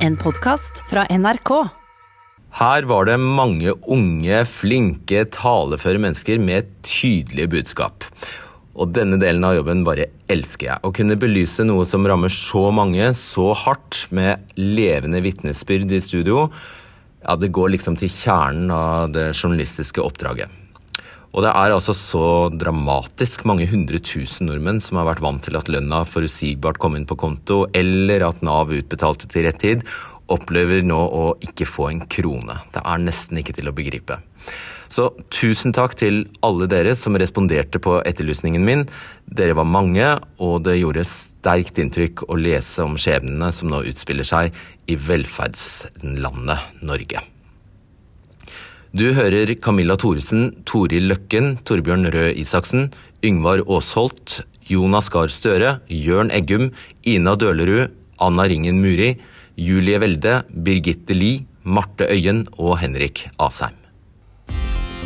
En podkast fra NRK. Her var det mange unge, flinke, taleføre mennesker med tydelige budskap. Og denne delen av jobben bare elsker jeg. Å kunne belyse noe som rammer så mange så hardt, med levende vitnesbyrd i studio, ja, det går liksom til kjernen av det journalistiske oppdraget. Og det er altså så dramatisk mange hundre tusen nordmenn som har vært vant til at lønna forutsigbart kom inn på konto, eller at Nav utbetalte til rett tid, opplever nå å ikke få en krone. Det er nesten ikke til å begripe. Så tusen takk til alle dere som responderte på etterlysningen min. Dere var mange, og det gjorde sterkt inntrykk å lese om skjebnene som nå utspiller seg i velferdslandet Norge. Du hører Camilla Thoresen, Toril Løkken, Torbjørn Røe Isaksen, Yngvar Aasholt, Jonas Gahr Støre, Jørn Eggum, Ina Dølerud, Anna Ringen Muri, Julie Welde, Birgitte Lie, Marte Øyen og Henrik Asheim.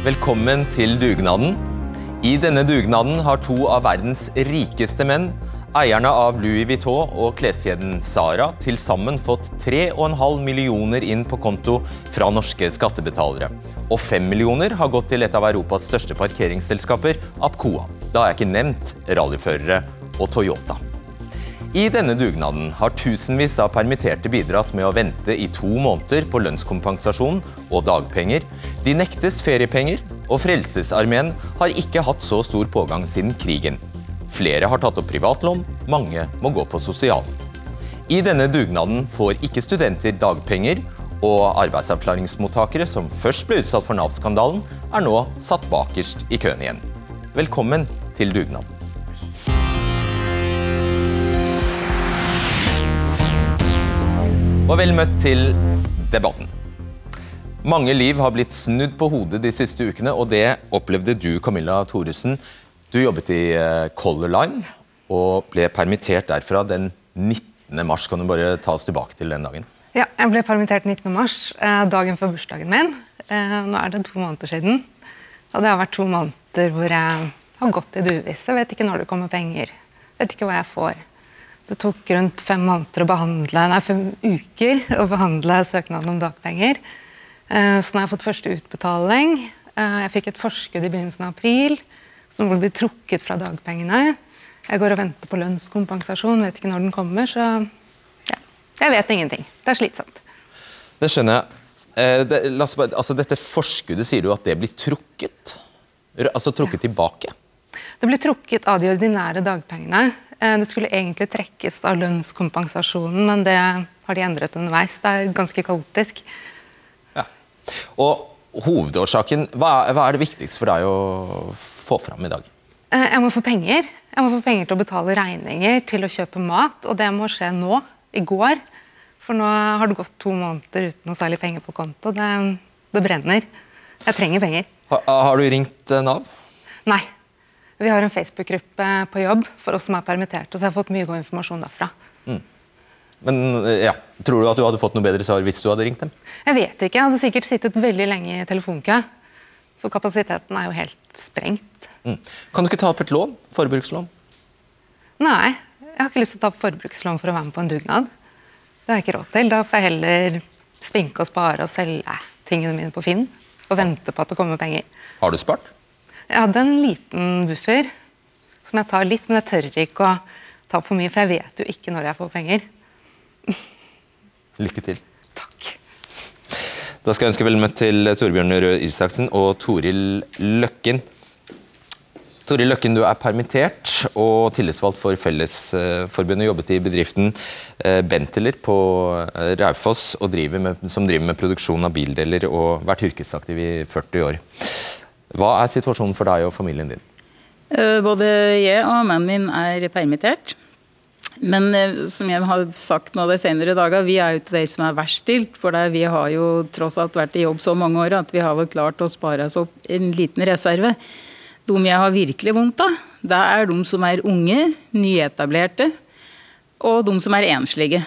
Velkommen til dugnaden. I denne dugnaden har to av verdens rikeste menn Eierne av Louis Vuitton og kleskjeden Sara til sammen fått 3,5 millioner inn på konto fra norske skattebetalere. Og 5 millioner har gått til et av Europas største parkeringsselskaper, Apcoa. Da har jeg ikke nevnt rallyførere og Toyota. I denne dugnaden har tusenvis av permitterte bidratt med å vente i to måneder på lønnskompensasjon og dagpenger. De nektes feriepenger, og Frelsesarmeen har ikke hatt så stor pågang siden krigen. Flere har tatt opp privatlån, mange må gå på sosial. I denne dugnaden får ikke studenter dagpenger, og arbeidsavklaringsmottakere som først ble utsatt for Nav-skandalen, er nå satt bakerst i køen igjen. Velkommen til dugnaden. Og vel møtt til debatten. Mange liv har blitt snudd på hodet de siste ukene, og det opplevde du, Camilla Thoresen, du jobbet i eh, Color Line og ble permittert derfra den 19. mars. Kan du bare ta oss tilbake til den dagen? Ja, jeg ble permittert 19. mars, eh, dagen før bursdagen min. Eh, nå er det to måneder siden. Og det har vært to måneder hvor jeg har gått i det uvisse. Vet ikke når det kommer penger. Vet ikke hva jeg får. Det tok rundt fem behandle, nei, fem uker å behandle søknaden om dagpenger. Så nå har jeg fått første utbetaling. Jeg fikk et forskudd i begynnelsen av april som blir bli trukket fra dagpengene. Jeg går og venter på lønnskompensasjon, vet ikke når den kommer. Så ja, jeg vet ingenting. Det er slitsomt. Det skjønner jeg. Eh, det, altså, dette forskuddet, sier du at det blir trukket? Altså trukket ja. tilbake? Det blir trukket av de ordinære dagpengene. Eh, det skulle egentlig trekkes av lønnskompensasjonen, men det har de endret underveis. Det er ganske kaotisk. Ja. Og hovedårsaken, hva hva er, det viktigste for deg å få fram i dag? Eh, jeg må få penger. Jeg må få penger til å betale regninger, til å kjøpe mat. Og det må skje nå. I går. For nå har det gått to måneder uten noe særlig penger på konto. Det, det brenner. Jeg trenger penger. Har, har du ringt eh, Nav? Nei. Vi har en Facebook-gruppe på jobb for oss som er permitterte, så jeg har fått mye god informasjon derfra. Men ja, Tror du at du hadde fått noe bedre svar hvis du hadde ringt dem? Jeg vet ikke. Jeg hadde sikkert sittet veldig lenge i telefonkø. For kapasiteten er jo helt sprengt. Mm. Kan du ikke ta opp et lån? Forbrukslån? Nei. Jeg har ikke lyst til å ta opp forbrukslån for å være med på en dugnad. Det har jeg ikke råd til. Da får jeg heller spinke og spare og selge tingene mine på Finn. Og vente på at det kommer penger. Har du spart? Jeg hadde en liten buffer som jeg tar litt, men jeg tør ikke å ta for mye, for jeg vet jo ikke når jeg får penger. Lykke til. Takk. Da skal jeg ønske vel møtt til Torbjørn Røe Isaksen og Toril Løkken. Toril Løkken, du er permittert og tillitsvalgt for Fellesforbundet. Jobbet i bedriften eh, Benteler på eh, Raufoss, driver med, som driver med produksjon av bildeler og vært yrkesaktiv i 40 år. Hva er situasjonen for deg og familien din? Eh, både jeg og mannen min er permittert. Men eh, som jeg har sagt nå de senere dager, vi er jo til de som er verst stilt. For vi har jo tross alt vært i jobb så mange år at vi har vel klart å spare oss opp en liten reserve. De jeg har virkelig vondt av, det er de som er unge, nyetablerte, og de som er enslige.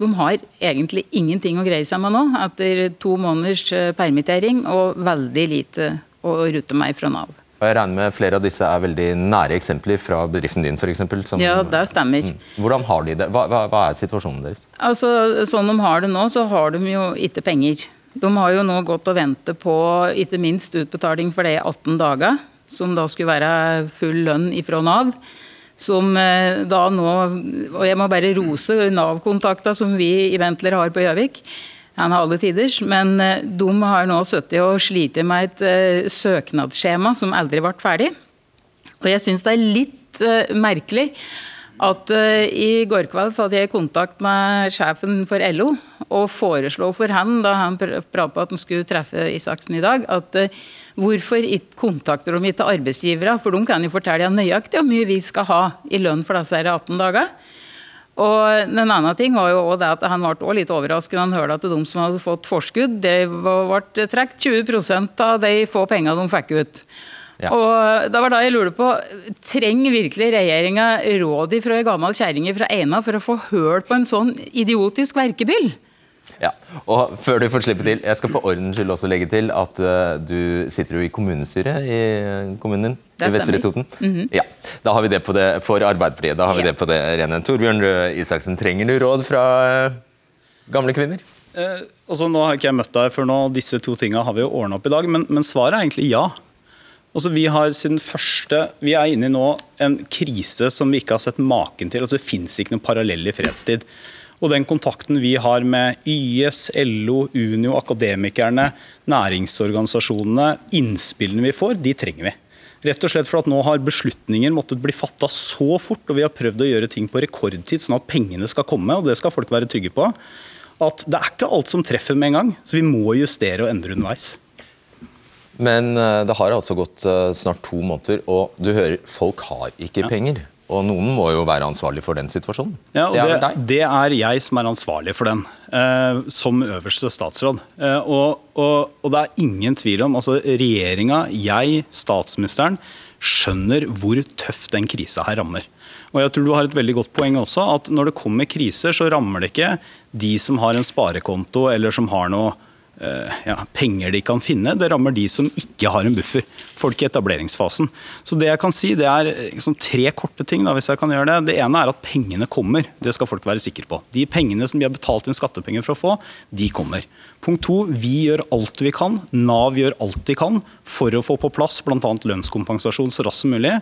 De har egentlig ingenting å greie seg med nå, etter to måneders eh, permittering og veldig lite å rutte meg fra Nav. Og jeg regner med Flere av disse er veldig nære eksempler fra bedriften din. For eksempel, som, Ja, det stemmer. Mm. Hvordan har de det? Hva, hva, hva er situasjonen deres? Altså, Sånn de har det nå, så har de jo ikke penger. De har jo nå gått og ventet på ikke minst utbetaling for de 18 dager, som da skulle være full lønn ifra Nav. Som eh, da nå Og jeg må bare rose Nav-kontakta som vi i Ventler har på Gjøvik. Han har alle tiders, men eh, de har nå sittet og slitt med et eh, søknadsskjema som aldri ble ferdig. Og jeg syns det er litt eh, merkelig at i går kveld så hadde jeg kontakt med sjefen for LO og foreslo for han, da han pr pratet på at han skulle treffe Isaksen i dag, at hvorfor ikke kontakter de ikke arbeidsgivere? For de kan jo fortelle nøyaktig hvor mye vi skal ha i lønn for disse 18 dager. Og den andre ting var jo også det at Han ble litt overrasket da han hørte at de som hadde fått forskudd, det ble trukket 20% av de få pengene de fikk ut. Ja. Og da var da jeg lurte på, Trenger virkelig regjeringa råd fra ei gammel kjerring fra Eina for å få hørt på en sånn idiotisk verkebyll? Ja, og før du får slippe til, Jeg skal for ordens skyld også legge til at uh, du sitter jo i kommunestyret i kommunen din. Det i Vestre Mm Toten. Ja, Da har vi det på det for Arbeiderpartiet. Da har vi Ja. det på det rene. Torbjørn Røe Isaksen, trenger du råd fra uh, gamle kvinner? Eh, altså, nå har ikke jeg møtt deg før nå, disse to tinga har vi jo ordna opp i dag, men, men svaret er egentlig ja. Altså, vi har siden første Vi er inne i nå en krise som vi ikke har sett maken til. Altså, det fins ikke noen parallell i fredstid. Og den kontakten vi har med YS, LO, Unio, akademikerne, næringsorganisasjonene, innspillene vi får, de trenger vi. Rett og slett for at nå har beslutninger måttet bli fatta så fort, og vi har prøvd å gjøre ting på rekordtid, sånn at pengene skal komme, og det skal folk være trygge på. At det er ikke alt som treffer med en gang, så vi må justere og endre underveis. Men uh, det har altså gått uh, snart to måneder, og du hører folk har ikke penger. Og noen må jo være ansvarlig for den situasjonen. Ja, og det er det, det er jeg som er ansvarlig for den, eh, som øverste statsråd. Eh, og, og, og det er ingen tvil om altså Regjeringa, jeg, statsministeren, skjønner hvor tøff den krisa her rammer. Og jeg tror du har et veldig godt poeng også, at når det kommer kriser, så rammer det ikke de som har en sparekonto eller som har noe ja, penger de kan finne. Det rammer de som ikke har en buffer. Folk i etableringsfasen. Så det jeg kan si, det er eh, sånn tre korte ting. da, hvis jeg kan gjøre Det Det ene er at pengene kommer. Det skal folk være sikre på. De pengene som de har betalt inn skattepenger for å få, de kommer. Punkt to, vi gjør alt vi kan. Nav gjør alt de kan for å få på plass bl.a. lønnskompensasjon så raskt som mulig.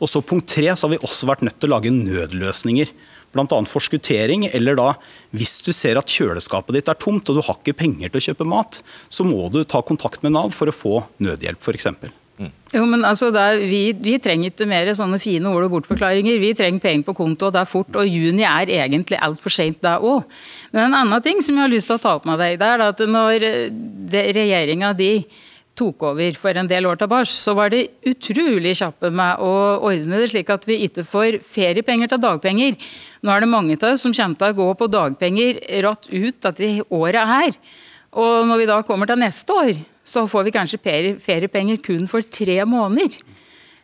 Og så punkt tre, så har vi også vært nødt til å lage nødløsninger bl.a. forskuttering, eller da hvis du ser at kjøleskapet ditt er tomt og du har ikke penger til å kjøpe mat, så må du ta kontakt med Nav for å få nødhjelp f.eks. Jo, men altså, er, vi, vi trenger ikke mer sånne fine ord og bortforklaringer. Vi trenger penger på konto, og det er fort. Og juni er egentlig altfor seint, det òg. Men en annen ting som jeg har lyst til å ta opp med deg, det er at når regjeringa di tok over for en del år tilbake, så var det utrolig kjappe med å ordne det slik at vi ikke får feriepenger til dagpenger. Nå er det mange av oss som kommer til å gå på dagpenger ratt ut dette året her. Og når vi da kommer til neste år, så får vi kanskje feriepenger kun for tre måneder.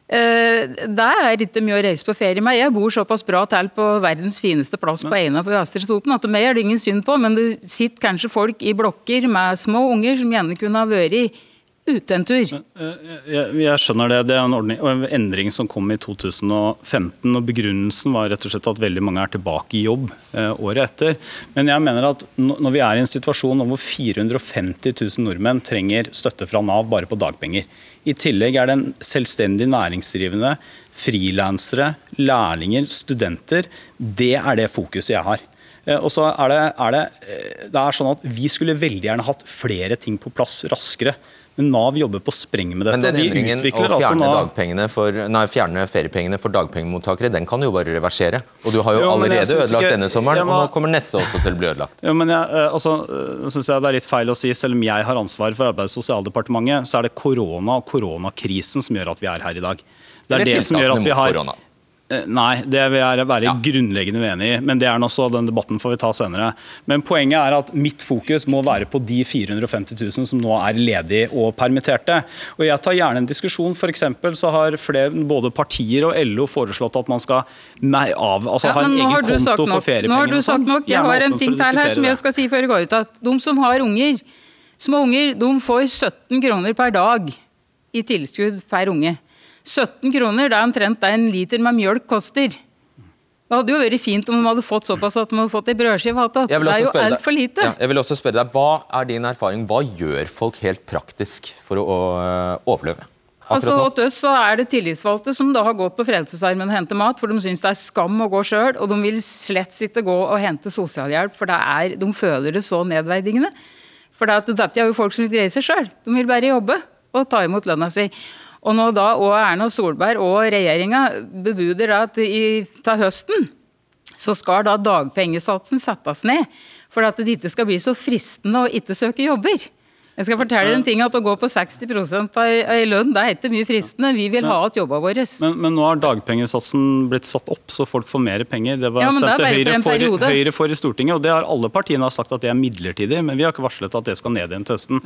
Eh, Det er ikke mye å reise på ferie med. Jeg bor såpass bra til på verdens fineste plass på Eina på Vestre Toten at meg er det ingen synd på, men det sitter kanskje folk i blokker med små unger som gjerne kunne ha vært ute en tur. Jeg, jeg skjønner det. Det er en, ordning, en endring som kom i 2015. og Begrunnelsen var rett og slett at veldig mange er tilbake i jobb eh, året etter. Men jeg mener at når vi er i en situasjon hvor 450 000 nordmenn trenger støtte fra Nav bare på dagpenger, i tillegg er det en selvstendig næringsdrivende, frilansere, lærlinger, studenter. Det er det fokuset jeg har. Eh, Og så er det, er det, eh, det er sånn at Vi skulle veldig gjerne hatt flere ting på plass raskere. Men Nav jobber på spreng med dette. Men den De endringen å fjerne, altså fjerne, for, nei, fjerne feriepengene for dagpengemottakere, den kan jo bare reversere. Og du har jo, Jo, allerede ødelagt ikke- denne sommeren, Ja, men- og nå kommer neste også til å bli ødelagt. Jo, men jeg, eh, altså, eh, synes jeg det er litt feil å si, Selv om jeg har ansvar for Arbeids- og sosialdepartementet, så er det korona og koronakrisen som gjør at vi er her i dag. Det er Eller det som gjør at vi har korona. Eh, Nei, det vil jeg være Ja. grunnleggende uenig i. Men det er også, den debatten får vi ta senere. Men poenget er at mitt fokus må være på de 450 000 som nå er ledige og permitterte. Og jeg tar gjerne en diskusjon. For så har flere, både partier og LO foreslått at man skal nei, av, altså Ja, ha en egen sagt konto for feriepenger. Nå har du sagt sånn. nok. Jeg har en ting til her som jeg skal si før jeg går ut. At de som har unger, små unger, de får 17 kroner per dag i tilskudd per unge. 17 kroner, det er omtrent det en liter med mjølk koster. Det hadde jo vært fint om de hadde fått såpass at de hadde fått ei brødskive Det er jo altfor lite. Ja, jeg vil også spørre deg, Hva er din erfaring? Hva gjør folk helt praktisk for å å overleve? Altså, åt Hos oss så er det tillitsvalgte som da har gått på Frelsesarmen og hentet mat, for de syns det er skam å gå sjøl, og de vil slett ikke gå og hente sosialhjelp, for er, de føler det så nedverdigende. For dette er jo folk som vil greie seg sjøl. De vil bare jobbe og ta imot lønna si. Og nå da og Erna Solberg og regjeringa bebuder at i, til høsten så skal da dagpengesatsen settes ned. For at det ikke skal bli så fristende å ikke søke jobber. Jeg skal fortelle en ting at Å gå på 60 i lønn det er ikke mye fristende. Vi vil ha igjen jobbene våre. Men, men nå har dagpengesatsen blitt satt opp, så folk får mer penger. Det var Ja, det stemte Høyre for. Høyre for i Stortinget, og det har alle partiene har sagt at det er midlertidig, men vi har ikke varslet at det skal ned igjen til høsten.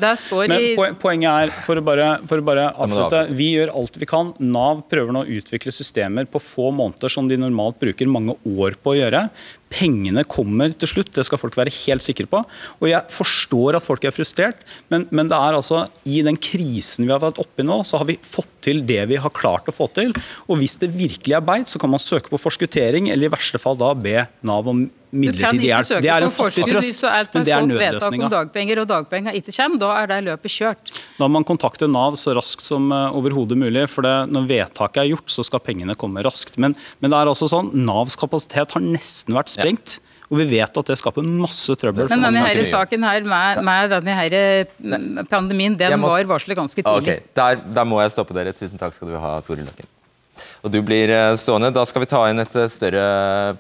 Men i- poenget er, for å bare, for å bare avslutte. vi gjør alt vi kan. Nav prøver nå å utvikle systemer på få måneder som de normalt bruker mange år på å gjøre. Pengene kommer til slutt, det skal folk være helt sikre på. Og jeg forstår at folk er frustrert, men, men det er altså i den krisen vi har vært oppe i nå, så har vi fått til det vi har klart å få til. Og hvis det virkelig er beit, så kan man søke på forskuttering, eller i verste fall da be Nav om midlertidig ikke hjelp. Det er en fattig trøst, men det er fått om nødløsninga. dagpenger, og dagpenger ikke kommer. Da er det løpet kjørt. Da må man kontakte Nav så raskt som uh, overhodet mulig. for det, Når vedtaket er gjort, så skal pengene komme raskt. Men, men det er altså sånn, Navs kapasitet har nesten vært sprengt. Og vi vet at det skaper masse trøbbel. Men denne her saken her med, med denne her mm, pandemien, den må- var varslet ganske Ah, tidlig. Ok, der, der må jeg stoppe dere. Tusen takk skal du ha, Toril Løkken. Og du blir eh, stående. Da skal vi ta inn et eh, større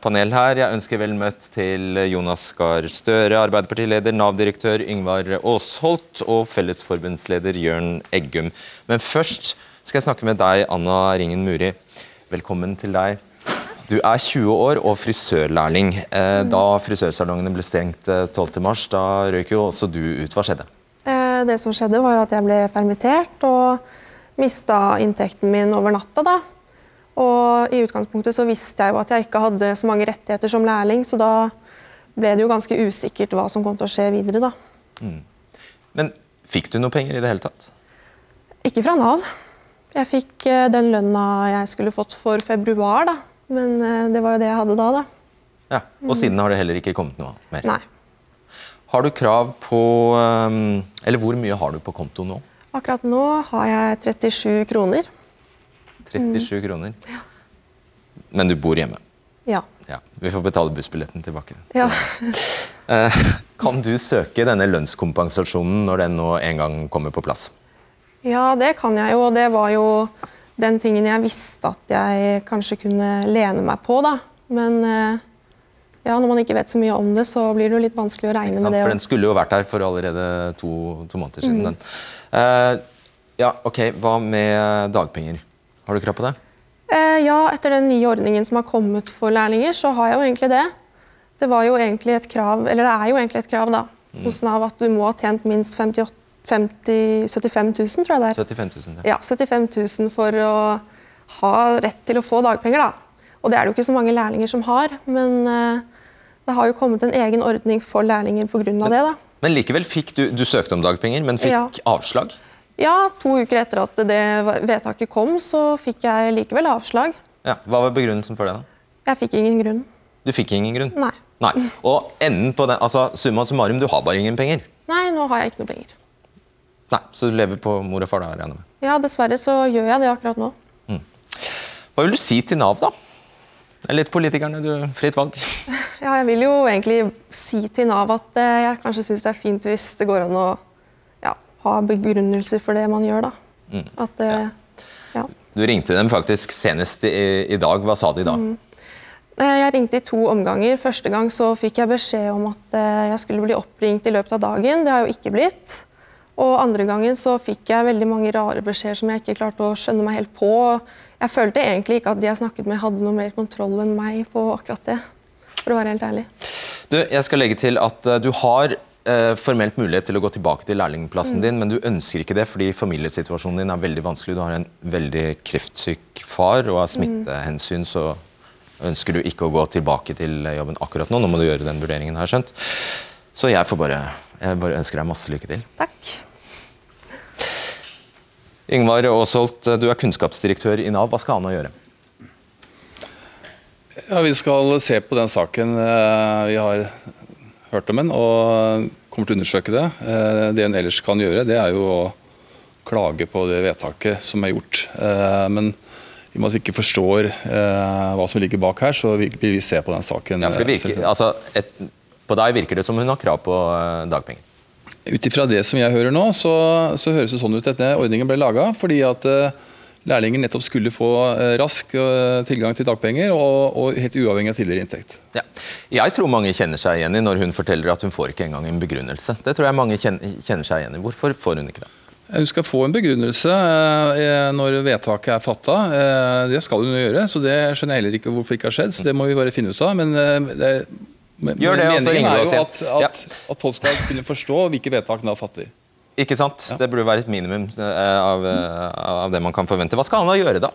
panel her. Jeg ønsker vel møtt til Jonas Gahr Støre, Arbeiderpartileder, Nav-direktør Yngvar Aasholt og Fellesforbundsleder Jørn Eggum. Men først skal jeg snakke med deg, Anna Ringen Muri. Velkommen til deg. Du er 20 år og frisørlærling. Eh, Da frisørsalongene ble stengt eh, 12.3, da røyk jo også du ut. Hva skjedde? Eh, Det som skjedde, var at jeg ble permittert og mista inntekten min over natta. da. Og I utgangspunktet så visste jeg jo at jeg ikke hadde så mange rettigheter som lærling, så da ble det jo ganske usikkert hva som kom til å skje videre. da. Men fikk du noe penger i det hele tatt? Ikke fra Nav. Jeg fikk eh, den lønna jeg skulle fått for februar, da. Men eh, det var jo det jeg hadde da, da. Ja, Og siden har det heller ikke kommet noe mer. Nei. Har du krav på um, Eller hvor mye har du på konto nå? Akkurat nå har jeg 37 kroner. 37 kroner. Men du bor hjemme. Ja. Ja, Vi får betale bussbilletten tilbake. ja. Eh, kan du søke denne lønnskompensasjonen når den nå en gang kommer på plass? Ja, det kan jeg jo. og Det var jo den tingen jeg visste at jeg kanskje kunne lene meg på. da. Men eh, ja, når man ikke vet så mye om det, så blir det jo litt vanskelig å regne med det. For den skulle jo vært her for allerede to, to måneder siden. Den. Uh, ja, ok, Hva med dagpenger? Har du krav på det? Eh, ja, etter den nye ordningen som har kommet for lærlinger, så har jeg jo egentlig det. Det var jo egentlig et krav, eller det er jo egentlig et krav da, hos Nav at du må ha tjent minst 58, 50, 75 000, tror jeg det er. 75 000. Ja. Ja, 75 000 for å ha rett til å få dagpenger. da. Og det er det jo ikke så mange lærlinger som har, men eh, det har jo kommet en egen ordning for lærlinger pga. det. da. Men likevel fikk du Du søkte om dagpenger, men fikk Ja. avslag? Ja, To uker etter at det vedtaket kom, så fikk jeg likevel avslag. Ja, Hva var begrunnelsen for det? da? Jeg fikk ingen grunn. Du fikk ingen grunn? Nei. Nei. Og enden på den, altså summa summarum, du har bare ingen penger? Nei, nå har jeg ikke noe penger. Nei, Så du lever på mor og far, da? regner med. Ja, dessverre så gjør jeg det akkurat nå. Hva vil du si til Nav, da? Eller til politikerne? Du, fritt valg. Ja, jeg vil jo egentlig si til Nav at eh, jeg kanskje syns det er fint hvis det går an å ha begrunnelser for det man gjør, da. Mm. At det ja. Du ringte dem faktisk senest i, i dag. Hva sa de da? Mm. Jeg ringte i to omganger. Første gang så fikk jeg beskjed om at eh, jeg skulle bli oppringt i løpet av dagen. Det har jo ikke blitt. Og andre gangen så fikk jeg veldig mange rare beskjeder som jeg ikke klarte å skjønne meg helt på. Jeg følte egentlig ikke at de jeg snakket med hadde noe mer kontroll enn meg på akkurat det. For å være helt ærlig. Du, jeg skal legge til at eh, du har formelt mulighet til å gå tilbake til lærlingplassen din, men du ønsker ikke det fordi familiesituasjonen din er veldig vanskelig. Du har en veldig kreftsyk far, og av smittehensyn så ønsker du ikke å gå tilbake til jobben akkurat nå. Nå må du gjøre den vurderingen, har jeg skjønt. Så jeg får bare, jeg bare ønsker deg masse lykke til. Takk. Yngvar Aasholt, du er kunnskapsdirektør i Nav. Hva skal han gjøre? Ja, Vi skal se på den saken. Eh, vi har hørt om den og kommer til å undersøke det. Eh, det en ellers kan gjøre, det er jo å klage på det vedtaket som er gjort. Eh, men i og med at vi ikke forstår hva som ligger bak her, så vil vi se på den saken. Ja, virker, altså, et, På deg virker det som hun har krav på dagpenger? Ut ifra det som jeg hører nå, så, så høres det sånn ut at ordningen ble laga fordi at lærlinger nettopp skulle få eh, rask eh, tilgang til dagpenger, og, og helt uavhengig av tidligere inntekt. Ja. Jeg tror mange kjenner seg igjen i når hun forteller at hun får ikke engang en begrunnelse. Det tror jeg mange kjenner seg igjen i. Hvorfor får hun ikke det? Hun skal få en begrunnelse eh, når vedtaket er fatta. Det skal hun gjøre, så det skjønner jeg heller ikke hvorfor det ikke har skjedd. så Det må vi bare finne ut av. Men det, Gjør det, meningen er jo at, at, at, folk skal kunne forstå hvilke vedtak Nav fatter. Ikke sant? Ja. Det burde være et minimum eh, av, eh, av, det man kan forvente. Hva skal han da gjøre, da?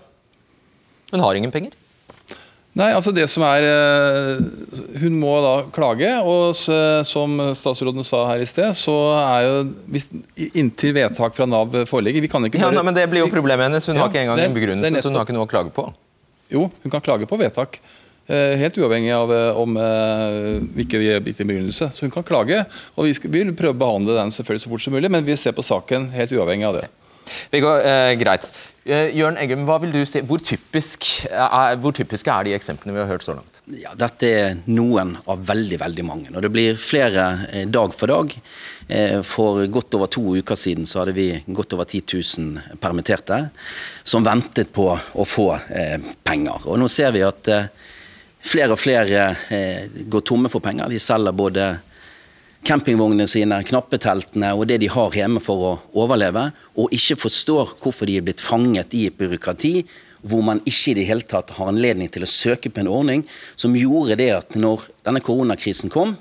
Hun har ingen penger. Nei, altså det som er eh, Hun må da klage, og som statsråden sa her i sted, så er jo hvis, Inntil vedtak fra Nav foreligger Vi kan ikke bare ja, Men det blir jo problemet hennes. Hun ja, har ikke engang det, en begrunnelse, så hun har ikke noe å klage på. Jo, hun kan klage på vedtak. Eh, helt uavhengig av eh, om eh, vi er gitt en begrunnelse. Så hun kan klage, og vi vil prøve å behandle den selvfølgelig så fort som mulig, men vi ser på saken helt uavhengig av det. Viggo, eh, greit. Eh, Jørn Eggum, hva vil du si? Hvor, typisk er, hvor typiske er de eksemplene vi har hørt så langt? Ja, Dette er noen av veldig veldig mange. og Det blir flere eh, dag for dag. Eh, for godt over to uker siden så hadde vi godt over 10 000 permitterte som ventet på å få eh, penger. Og Nå ser vi at eh, Flere og flere eh, går tomme for penger. De selger både campingvognene sine, knappeteltene og det de har hjemme for å overleve, og ikke forstår hvorfor de er blitt fanget i et byråkrati hvor man ikke i det hele tatt har anledning til å søke på en ordning som gjorde det at når denne koronakrisen kom,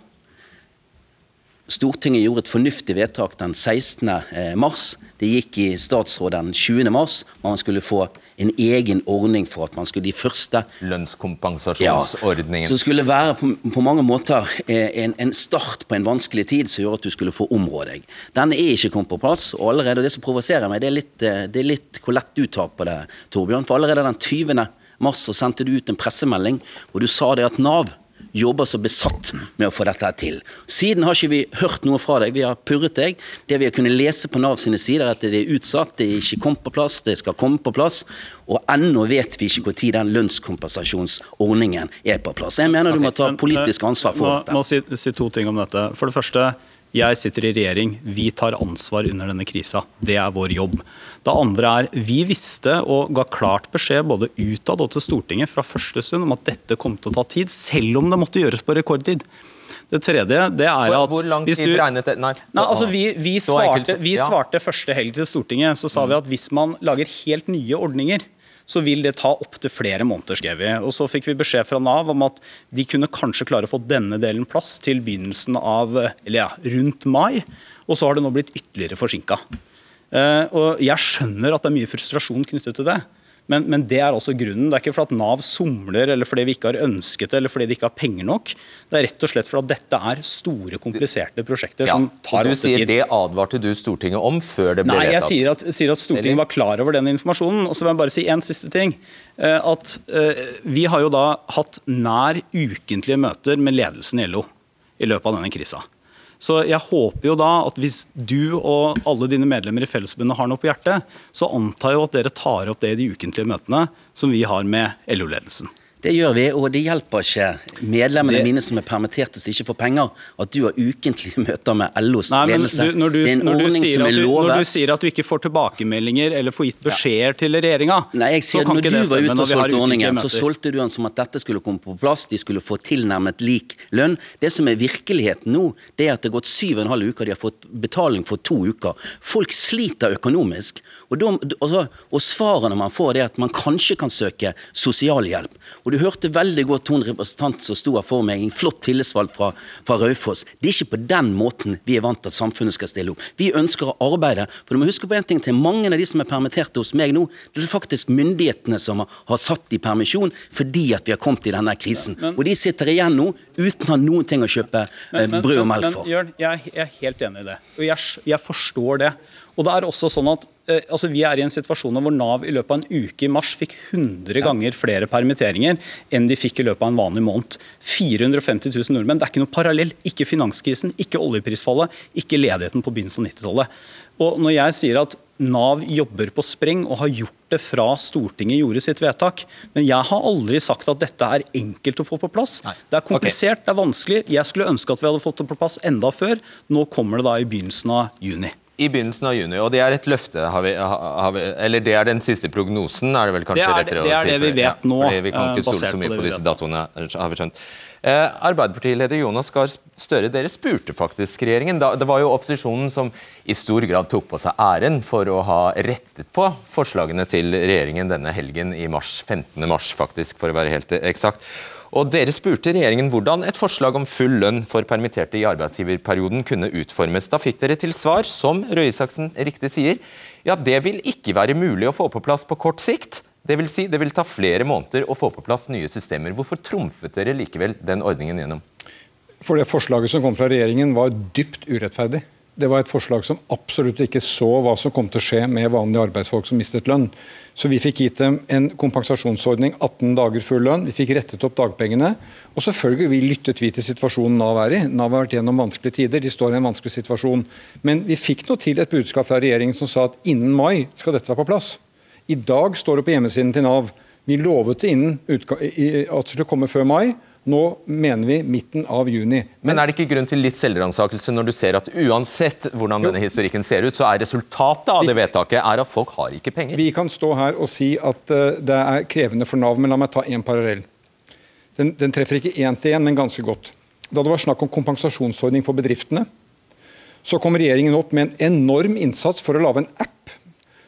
Stortinget gjorde et fornuftig vedtak den 16. Eh, mars. Det gikk i statsråd den 20. mars. Man skulle få en egen ordning for at man skulle de første Lønnskompensasjonsordningen. Ja, som skulle være på, på mange måter eh, en, en, start på en vanskelig tid som gjorde at du skulle få områ deg. Den er ikke kommet på plass. og allerede Det som provoserer meg, det er, litt, eh, det er litt hvor lett du tar på det, Torbjørn. For allerede den 20. mars så sendte du ut en pressemelding hvor du sa det at Nav jobber så besatt med å få dette til. Siden har ikke vi hørt noe fra deg. Vi har purret deg. Det vi har kunnet lese på Nav sine sider, er at det er utsatt, det er ikke kommet på plass, det skal komme på plass. Og ennå vet vi ikke når den lønnskompensasjonsordningen er på plass. Jeg mener du må ta politisk ansvar for dette. Jeg må si, si to ting om dette. For det første, jeg sitter i regjering. Vi tar ansvar under denne krisa. Det er vår jobb. Det andre er vi visste og ga klart beskjed både utad og til Stortinget fra første stund om at dette kom til å ta tid, selv om det måtte gjøres på rekordtid. Det tredje det er at Hvor lang tid regnet det? Nei. nei altså vi, vi, svarte, vi svarte første helg til Stortinget. Så sa vi at hvis man lager helt nye ordninger, så vil det ta opptil flere måneder, skrev vi. Og Så fikk vi beskjed fra Nav om at de kunne kanskje klare å få denne delen plass til begynnelsen av, eller ja, rundt mai. Og så har det nå blitt ytterligere forsinka. Uh, og jeg skjønner at det er mye frustrasjon knyttet til det. Men, men, det er altså grunnen. Det er ikke fordi at Nav somler eller fordi vi ikke har ønsket det eller fordi de ikke har penger nok. Det er rett og slett fordi at dette er store, kompliserte prosjekter ja, som tar åtte tid. Du sier det advarte du Stortinget om før det ble Nei, vedtatt? Nei, jeg sier at, sier at Stortinget eller? var klar over den informasjonen. Og så vil jeg bare si en siste ting. Eh, at uh, Vi har jo da hatt nær ukentlige møter med ledelsen i LO i løpet av denne krisa. Så jeg håper jo da at hvis du og alle dine medlemmer i Fellesforbundet har noe på hjertet, så antar jeg at dere tar opp det i de ukentlige møtene som vi har med LO-ledelsen. Det gjør vi, og det hjelper ikke medlemmene det... mine som er permitterte som ikke får penger, at du har ukentlige møter med LOs Nei, ledelse. Du, du, det er en ordning som er lovet. Når du sier at du ikke får tilbakemeldinger eller får gitt beskjeder ja. til regjeringa Nei, jeg sier at Når du var ute og solgte ordningen, så solgte du den som at dette skulle komme på plass, de skulle få tilnærmet lik lønn. Det som er virkeligheten nå, det er at det har gått syv og en halv uke, de har fått betaling for to uker. Folk sliter økonomisk. Og, de, og, og svarene man får, er at man kanskje kan søke sosialhjelp. Og du hørte veldig godt hun representanten som sto her for meg, en flott tillitsvalgt fra, fra Raufoss. Det er ikke på den måten vi er vant til at samfunnet skal stille opp. Vi ønsker å arbeide. For du må huske på en ting til. Mange av de som er permitterte hos meg nå, det er faktisk myndighetene som har satt i permisjon fordi at vi har kommet i denne krisen. Ja, men, og de sitter igjen nå uten å ha noen ting å kjøpe men, men, brød og melk for. Jørn, jeg, jeg, er helt enig i det. Og jeg, jeg forstår det. Og det er også sånn at eh, altså Vi er i en situasjon hvor Nav i løpet av en uke i mars fikk 100 ganger flere permitteringer enn de fikk i løpet av en vanlig måned. 450 000 nordmenn. Det er ikke noe parallell. Ikke finanskrisen, ikke oljeprisfallet, ikke ledigheten på begynnelsen av 90-tallet. Og Når jeg sier at Nav jobber på spreng og har gjort det fra Stortinget gjorde sitt vedtak. Men jeg har aldri sagt at dette er enkelt å få på plass. Nei. Det er komplisert, okay. det er vanskelig. Jeg skulle ønske at vi hadde fått det på plass enda før. Nå kommer det da i begynnelsen av juni. I begynnelsen av juni, og det er et løfte, har vi, har vi, eller det er den siste prognosen? er Det vel kanskje det er, rettere å si? Det er det vi vet ja, nå. vi kan ikke stole så mye på, på disse datoene, har vi skjønt. Eh, Arbeiderpartileder Jonas Gahr Støre, dere spurte faktisk regjeringen. det var jo opposisjonen som i stor grad tok på seg æren for å ha rettet på forslagene til regjeringen denne helgen i mars. 15. mars, faktisk, for å være helt eksakt. Og Dere spurte regjeringen hvordan et forslag om full lønn for permitterte i arbeidsgiverperioden kunne utformes. Da fikk dere til svar, som Røe Isaksen riktig sier, ja, det vil ikke være mulig å få på plass på kort sikt. Det vil si, det vil ta flere måneder å få på plass nye systemer. Hvorfor trumfet dere likevel den ordningen gjennom? For det Forslaget som kom fra regjeringen var dypt urettferdig. Det var et forslag som absolutt ikke så hva som kom til å skje med vanlige arbeidsfolk som mistet lønn. Så vi fikk gitt dem en kompensasjonsordning, 18 dager full lønn. Vi fikk rettet opp dagpengene. Og selvfølgelig vi lyttet vi til situasjonen Nav er i. Nav har vært gjennom vanskelige tider, de står i en vanskelig situasjon. Men vi fikk nå til et budskap fra regjeringen som sa at innen mai skal dette være på plass. I dag står det på hjemmesiden til Nav. Vi lovet det innen at det skulle komme før mai. Nå mener vi midten av juni. Men, Men er det ikke grunn til litt selvransakelse når du ser at uansett hvordan denne historikken ser ut, så er resultatet av det vedtaket er at folk har ikke penger? Vi kan stå her og si at uh, det er krevende for Nav, men la meg ta en parallell. Den, den treffer ikke én til én, men ganske godt. Da det var snakk om kompensasjonsordning for bedriftene, så kom regjeringen opp med en enorm innsats for å lage en app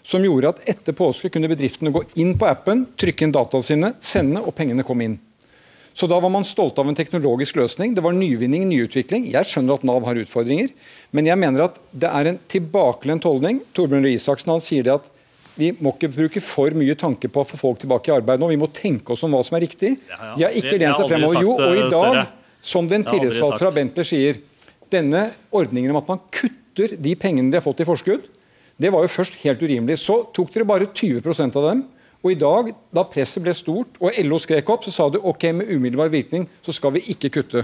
som gjorde at etter påske kunne bedriftene gå inn på appen, trykke inn dataene sine, sende, og pengene kom inn. Så Da var man stolt av en teknologisk løsning. Det var nyvinning, nyutvikling. Jeg skjønner at Nav har utfordringer, men jeg mener at det er en tilbakelent holdning. Torbjørn Røe Isaksen han sier det at vi må ikke bruke for mye tanke på å få folk tilbake i arbeid nå. Vi må tenke oss om hva som er riktig. De har ikke lent seg fremover. Jo, og i dag, som den tillitsvalgte fra Bentley sier, denne ordningen om at man kutter de pengene de har fått i forskudd, det var jo først helt urimelig. Så tok dere bare 20% av dem. Og i dag, da presset ble stort og LO skrek opp, så sa du ok, med umiddelbar virkning så skal vi ikke kutte.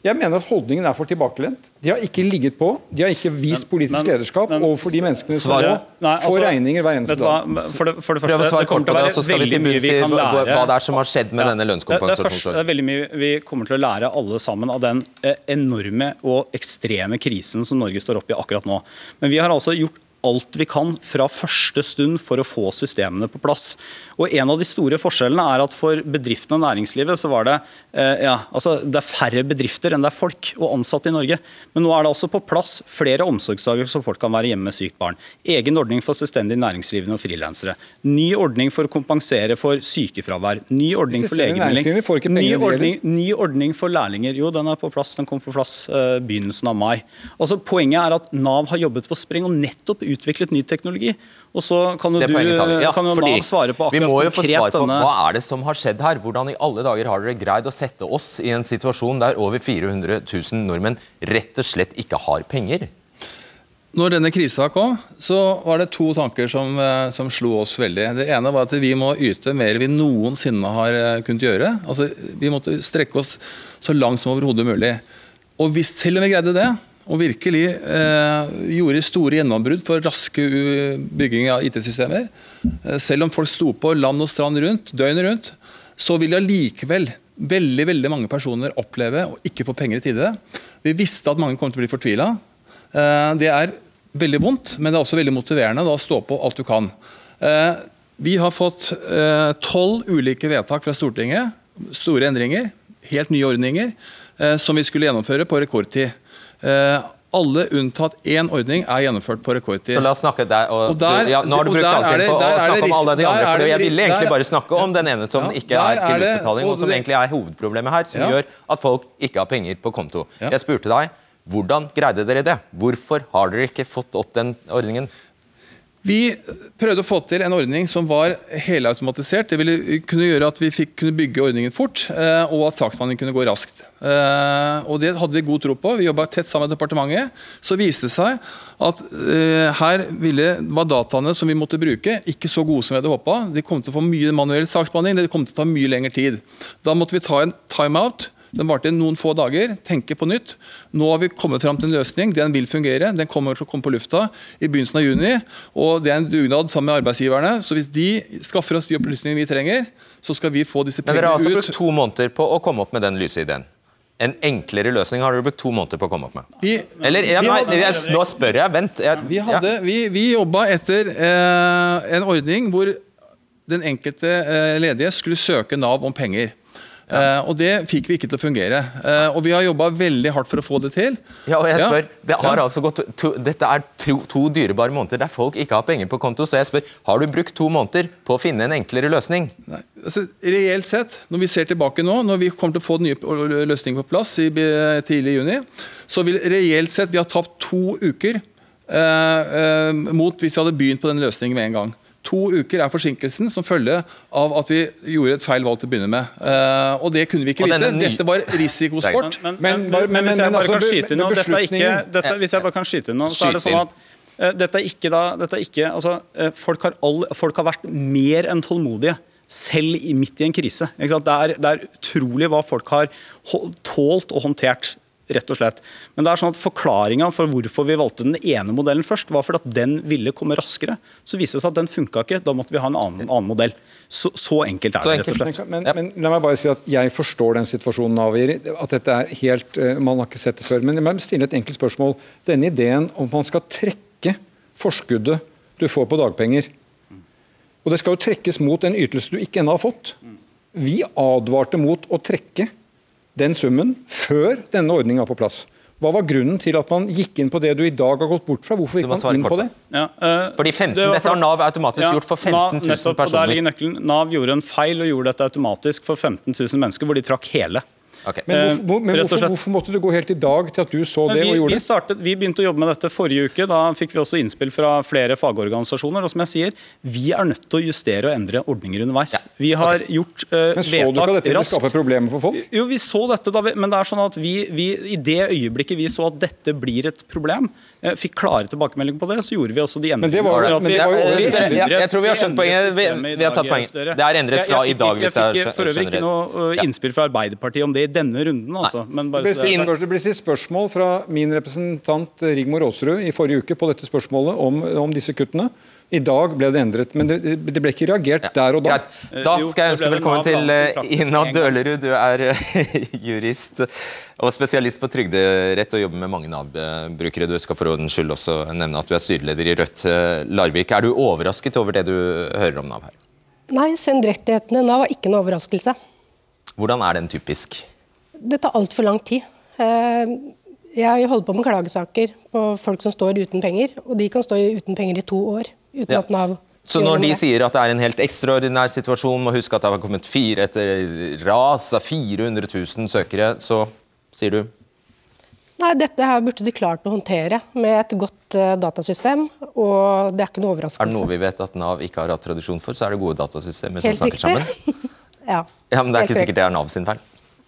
Jeg mener at holdningen er for tilbakelent. De har ikke ligget på. De har ikke vist politisk men, lederskap men, overfor de menneskene som nå altså, får regninger hver eneste dag. For det, for det første, det kommer til å være veldig mye vi kan lære. Hva det er som har skjedd med ja, denne lønnskompensasjonsordningen. Det, er veldig mye vi kommer til å lære alle sammen av den eh, enorme og ekstreme krisen som Norge står oppe i akkurat nå. Men vi har altså gjort alt vi kan fra første stund for å få systemene på plass. Og En av de store forskjellene er at for bedriftene og næringslivet så var det, eh, ja, altså det er færre bedrifter enn det er folk og ansatte i Norge. Men nå er det altså på plass flere omsorgsdager så folk kan være hjemme med sykt barn. Egen ordning for selvstendig næringsdrivende og frilansere. Ny ordning for å kompensere for sykefravær. Ny ordning for legemelding. Ny ordning, ny ordning for lærlinger. Jo, den er på plass. Den kom på plass eh, begynnelsen av mai. Altså Poenget er at Nav har jobbet på spreng og nettopp utviklet ny teknologi. Og så kan jo, du, ja, kan jo Nav svare på akkurat vi må jo få svar på Hva er det som har skjedd her? Hvordan i alle dager har dere greid å sette oss i en situasjon der over 400 000 nordmenn rett og slett ikke har penger? Når denne krisa kom, så var det to tanker som, eh, som, slo oss veldig. Det ene var at vi må yte mer enn vi noensinne har eh, kunnet gjøre. Altså, vi måtte strekke oss så langt som overhodet mulig. Og hvis, selv om vi greide det, og virkelig eh, gjorde store gjennombrudd for raske bygging av IT-systemer. Eh, selv om folk sto på land og strand rundt, døgnet rundt, så vil allikevel veldig veldig mange personer oppleve å ikke få penger i tide. Vi visste at mange kom til å bli fortvila. Eh, det er veldig vondt, men det er også veldig motiverende å stå på alt du kan. Eh, vi har fått eh, tolv ulike vedtak fra Stortinget, store endringer, helt nye ordninger, eh, som vi skulle gjennomføre på rekordtid. Eh, alle unntatt én ordning er gjennomført på rekordtid. Så la oss snakke der, og, og der, du, ja, Nå har du brukt all på å snakke om alle de andre. for Jeg ville egentlig der, bare snakke om den ene som ja, ikke er tilbudbetaling, og som egentlig er hovedproblemet her, som ja. gjør at folk ikke har penger på konto. Jeg spurte deg hvordan greide dere det? Hvorfor har dere ikke fått opp den ordningen? Vi prøvde å få til en ordning som var helautomatisert. Det ville kunne gjøre at vi fikk, kunne bygge ordningen fort, eh, og at saksbehandlingen kunne gå raskt. Eh, og Det hadde vi god tro på. Vi jobba tett sammen med departementet. Så viste det seg at eh, her ville, var dataene som vi måtte bruke, ikke så gode som vi hadde håpa. De kom til å få mye manuell saksbehandling, det kom til å ta mye lengre tid. Da måtte vi ta en timeout den varte noen få dager. Tenke på nytt. Nå har vi kommet fram til en løsning. Den vil fungere. Den kommer til å komme på lufta i begynnelsen av juni. og Det er en dugnad sammen med arbeidsgiverne. Så hvis de skaffer oss de opplysningene vi trenger, så skal vi få disse pengene ut. Men Dere har altså brukt to måneder på å komme opp med den lyse ideen? En enklere løsning har dere brukt to måneder på å komme opp med? Vi, Eller, ja, nei, jeg, nå spør jeg. Vent. Jeg, vi, hadde, ja. vi, vi jobba etter eh, en ordning hvor den enkelte eh, ledige skulle søke Nav om penger. Uh, og det fikk vi ikke til å fungere. Uh, og vi har jobba veldig hardt for å få det til. Ja, og jeg spør, det har ja. altså gått to, Dette er to, to, dyrebare måneder der folk ikke har penger på konto. Så jeg spør, har du brukt to måneder på å finne en enklere løsning? Nei, altså, reelt sett, når vi ser tilbake nå, når vi kommer til å få den nye løsningen på plass i tidlig i juni, så vil reelt sett vi har tapt to uker uh, mot hvis vi hadde begynt på den løsningen med en gang. To uker er forsinkelsen som følge av at vi gjorde et feil valg til å begynne med. Uh, og det kunne vi ikke vite. Ny... Dette var risikosport. Men, men, men, men, hvis jeg bare kan skyte inn noe, hvis jeg bare kan skyte inn noe, så er det sånn at uh, dette er ikke da dette er ikke, altså, uh, folk, har all, folk har vært mer enn tålmodige selv midt i en krise. Det er, det, er, utrolig hva folk har tålt og håndtert rett og slett. Men det er sånn at forklaringa for hvorfor vi valgte den ene modellen først, var fordi at den ville komme raskere. Så viste det seg at den funka ikke. Da måtte vi ha en annen, annen modell. Så, så, enkelt er det, rett og slett. Men, men, la meg bare si at jeg forstår den situasjonen, Navir. At dette er helt eh, Man har ikke sett det før. Men jeg må stille et enkelt spørsmål. Denne ideen om man skal trekke forskuddet du får på dagpenger, og det skal jo trekkes mot en ytelse du ikke ennå har fått. Vi advarte mot å trekke den summen før denne ordningen var på plass. Hva var grunnen til at man gikk inn på det du i dag har gått bort fra? Hvorfor gikk man inn på det? Ja, uh, Fordi 15, det Dette har Nav automatisk ja, gjort for 15 000 nettopp, personer. Der ligger nøkkelen. Nav gjorde en feil og gjorde dette automatisk for 15 000 mennesker, hvor de trakk hele. Okay. Men, hvorfor, eh, men hvorfor, hvorfor, måtte du gå helt i dag til at du så det vi, og gjorde vi startet, Vi begynte å jobbe med dette forrige uke. Da fikk vi også innspill fra flere fagorganisasjoner. og som jeg sier, Vi er nødt til å justere og endre ordninger underveis. Ja. Vi har okay. gjort uh, men Så du ikke at dette ville skape problemer for folk? Jo, vi så dette da, men det er sånn at vi, vi, i det øyeblikket vi så at dette blir et problem, Eh, fikk klare tilbakemeldinger på det, så gjorde vi også de endringene. jeg, tror vi har skjønt poenget. Vi, vi, har tatt poenget. Det er endret fra i dag, jeg, fikk For øvrig ikke noe innspill fra Arbeiderpartiet om det i denne runden. Altså. det ble stilt spørsmål fra min representant Rigmor Aasrud i forrige uke på dette spørsmålet om, om disse kuttene. I dag ble det endret, men det, det ble ikke reagert ja, der og da. Greit. Da skal jeg ønske velkommen til eh, Ina Dølerud. Du er eh, jurist og spesialist på trygderett og jobber med mange Nav-brukere. Du skal for ordens skyld også nevne at du er styreleder i Rødt eh, Larvik. Er du overrasket over det du hører om Nav her? Nei, sendrettighetene Nav var ikke noe overraskelse. Hvordan er den typisk? Det tar altfor lang tid. Jeg holder på med klagesaker på folk som står uten penger, og de kan stå uten penger i to år uten ja. at Nav så når de sier at det er en helt ekstraordinær situasjon, må huske at det har kommet fire etter ras av 400 000 søkere, så sier du? Nei, Dette her burde de klart å håndtere med et godt uh, datasystem. og det Er ikke noe overraskelse. Er det noe vi vet at Nav ikke har hatt tradisjon for, så er det gode datasystemer som snakker sammen? ja, ja, Men det er ikke sikkert det er Nav sin feil?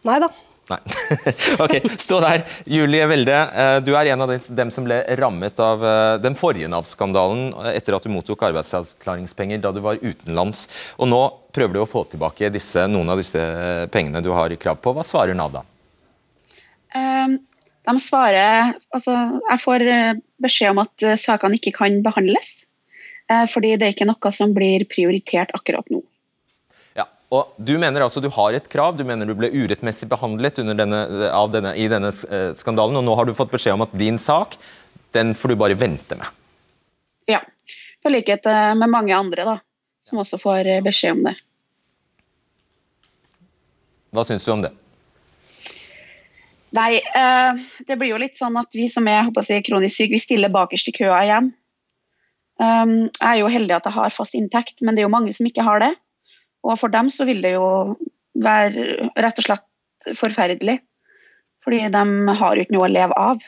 Nei da. Nei. ok, Stå der. Julie Welde, eh, du er en av dem som ble rammet av eh, den forrige Nav-skandalen etter at du mottok arbeidsavklaringspenger da du var utenlands. Og Nå prøver du å få tilbake disse, noen av disse pengene du har krav på. Hva svarer Nav da? De svarer altså, Jeg får eh, beskjed om at sakene ikke kan behandles. Fordi det er ikke noe som blir prioritert akkurat nå. Og Du mener altså du har et krav, du mener du ble urettmessig behandlet denne, denne, i denne eh, skandalen, og nå har du fått beskjed om at din sak den får du bare vente med. Ja, på likhet eh, med mange andre da, som også får eh, beskjed om det. Hva syns du om det? Nei, det blir jo litt sånn at vi som er si, kronisk syke, vi stiller bakerst i køa igjen. jeg er jo heldig at jeg har fast inntekt, men det er jo mange som ikke har det. Og for dem så vil det jo være rett og slett forferdelig. Fordi de har jo ikke noe å leve av.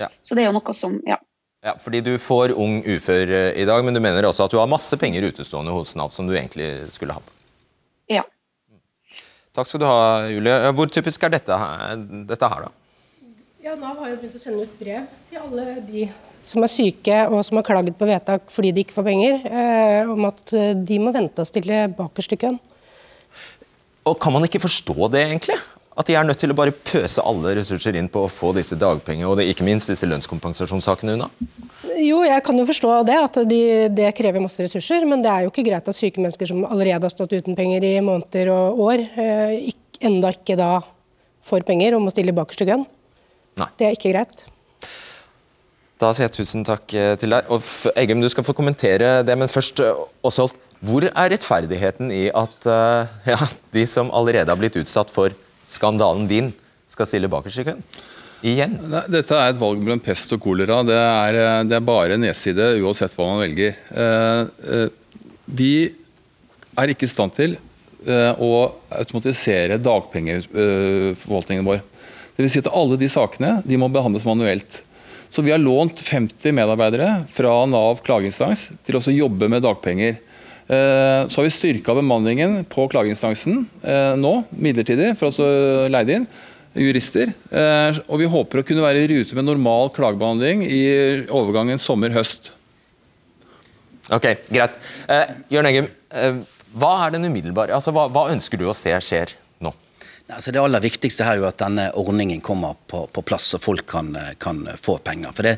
Ja. Så det er jo noe som Ja. Ja, fordi Du får ung ufør i dag, men du mener også at du har masse penger utestående hos Nav som du egentlig skulle hatt? Ja. Takk skal du ha, Julie. Hvor typisk er dette, dette her, da? Ja, Nav har jo begynt å sende ut brev til alle de som er syke og som har klaget på vedtak fordi de ikke får penger, eh, om at de må vente og stille bakerst i køen. Og Kan man ikke forstå det, egentlig? At de er nødt til å bare pøse alle ressurser inn på å få disse dagpenger og det, ikke minst disse lønnskompensasjonssakene unna? Jo, jeg kan jo forstå det, at de, det krever masse ressurser. Men det er jo ikke greit at syke mennesker som allerede har stått uten penger i måneder og år, eh, ikke, enda ikke da får penger og må stille bakerst i køen. Det er ikke greit. Da sier jeg tusen takk eh, til deg. Og Eggum, du skal få kommentere det, men først Åsholt. også, hvor er rettferdigheten i at ja, de som allerede har blitt utsatt for skandalen din skal stille bakerst i køen? Igjen? Dette er et valg mellom pest og kolera. Det er, eh, det er bare nedside uansett hva man velger. Eh, eh, vi er ikke i stand til å automatisere dagpengeforvaltningen vår. Vil si at Alle de sakene de må behandles manuelt. Så Vi har lånt 50 medarbeidere fra Nav klageinstans til å jobbe med dagpenger. Eh, så har vi styrka bemanningen på klageinstansen eh, nå, midlertidig, for å leid inn jurister. Eh, og vi håper å kunne være i rute med normal klagebehandling i overgangen sommer-høst. Ok, Greit. Eh, Jørn Eggum, hva er den umiddelbare, altså hva, hva, ønsker du å se skjer? Altså det aller viktigste er jo at denne ordningen kommer på, på plass, så folk kan, kan få penger. For det,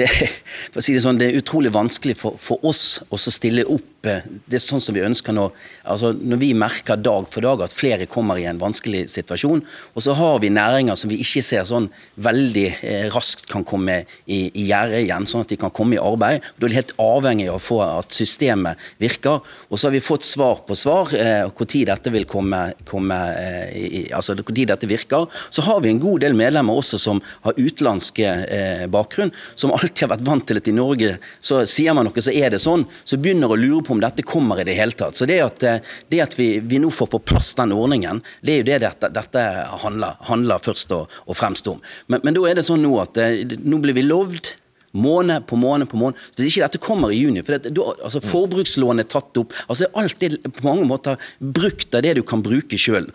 det, for si det, sånn, det er utrolig vanskelig for, for oss å stille opp det er sånn som vi ønsker nå. Altså, når vi merker dag for dag at flere kommer i en vanskelig situasjon, og så har vi næringer som vi ikke ser sånn veldig eh, raskt kan komme i, i gjerdet igjen, sånn at de kan komme i arbeid. Da er de helt avhengig av å få at systemet virker. Og så har vi fått svar på svar eh, når dette vil komme, komme eh, i, altså de dette virker. Så har vi en god del medlemmer også som har utenlandsk eh, bakgrunn, som alltid har vært vant til at i Norge så sier man noe, så er det sånn. Så begynner å lure på om dette kommer i det hele tatt. Så Det at, eh, det at vi, vi, nå får på plass den ordningen, det er jo det dette, dette handler, handler, først og, og fremst om. Men, men, da er det sånn nå at eh, nå blir vi lovd Måned på måned på måned. Hvis ikke dette kommer i juni for det, du, altså Forbrukslån er tatt opp. altså Alt er på mange måter brukt av det du kan bruke sjøl.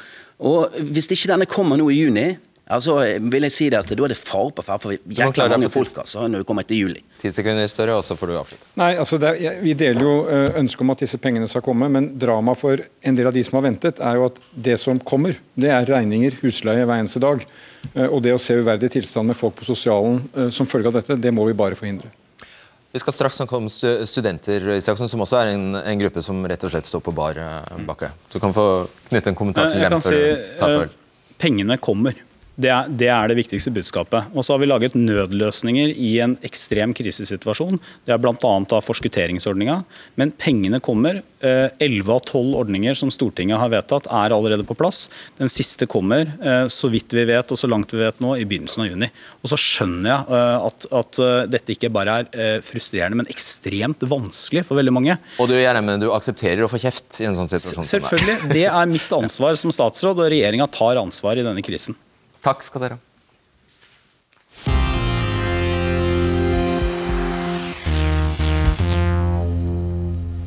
Hvis ikke denne kommer nå i juni, Altså, vil jeg si det at Da er det fare på ferde for jækla mange folk altså, når vi kommer etter juli. Ti sekunder større, og så får du avslutte. Nei, altså er, Vi deler jo eh, ønsket om at disse pengene skal komme, men drama for en del av de som har ventet, er jo at det som kommer, det er regninger, husleie hver eneste dag. Eh, og det å se uverdige tilstand med folk på sosialen eh, som følge av dette, det må vi bare forhindre. Vi skal straks snakke om studenter, Isaksen, som også er en, en, gruppe som rett og slett står på bar bakke. Du kan få knytte en kommentar til dem. før si, ta. Pengene kommer. Det er, det er, det viktigste budskapet. Og så har vi laget nødløsninger i en ekstrem krisesituasjon. Det er bl.a. forskutteringsordninga. Men pengene kommer. Eh, elleve av tolv ordninger som Stortinget har vedtatt, er allerede på plass. Den siste kommer, eh, så vidt vi vet og så langt vi vet nå, i begynnelsen av juni. Og så skjønner jeg eh, at, at dette ikke bare er frustrerende, men ekstremt vanskelig for veldig mange. Og du, Gjerme, du aksepterer å få kjeft i en sånn situasjon? Selvfølgelig. Det er mitt ansvar som statsråd, og regjeringa tar ansvar i denne krisen. Takk skal dere ha.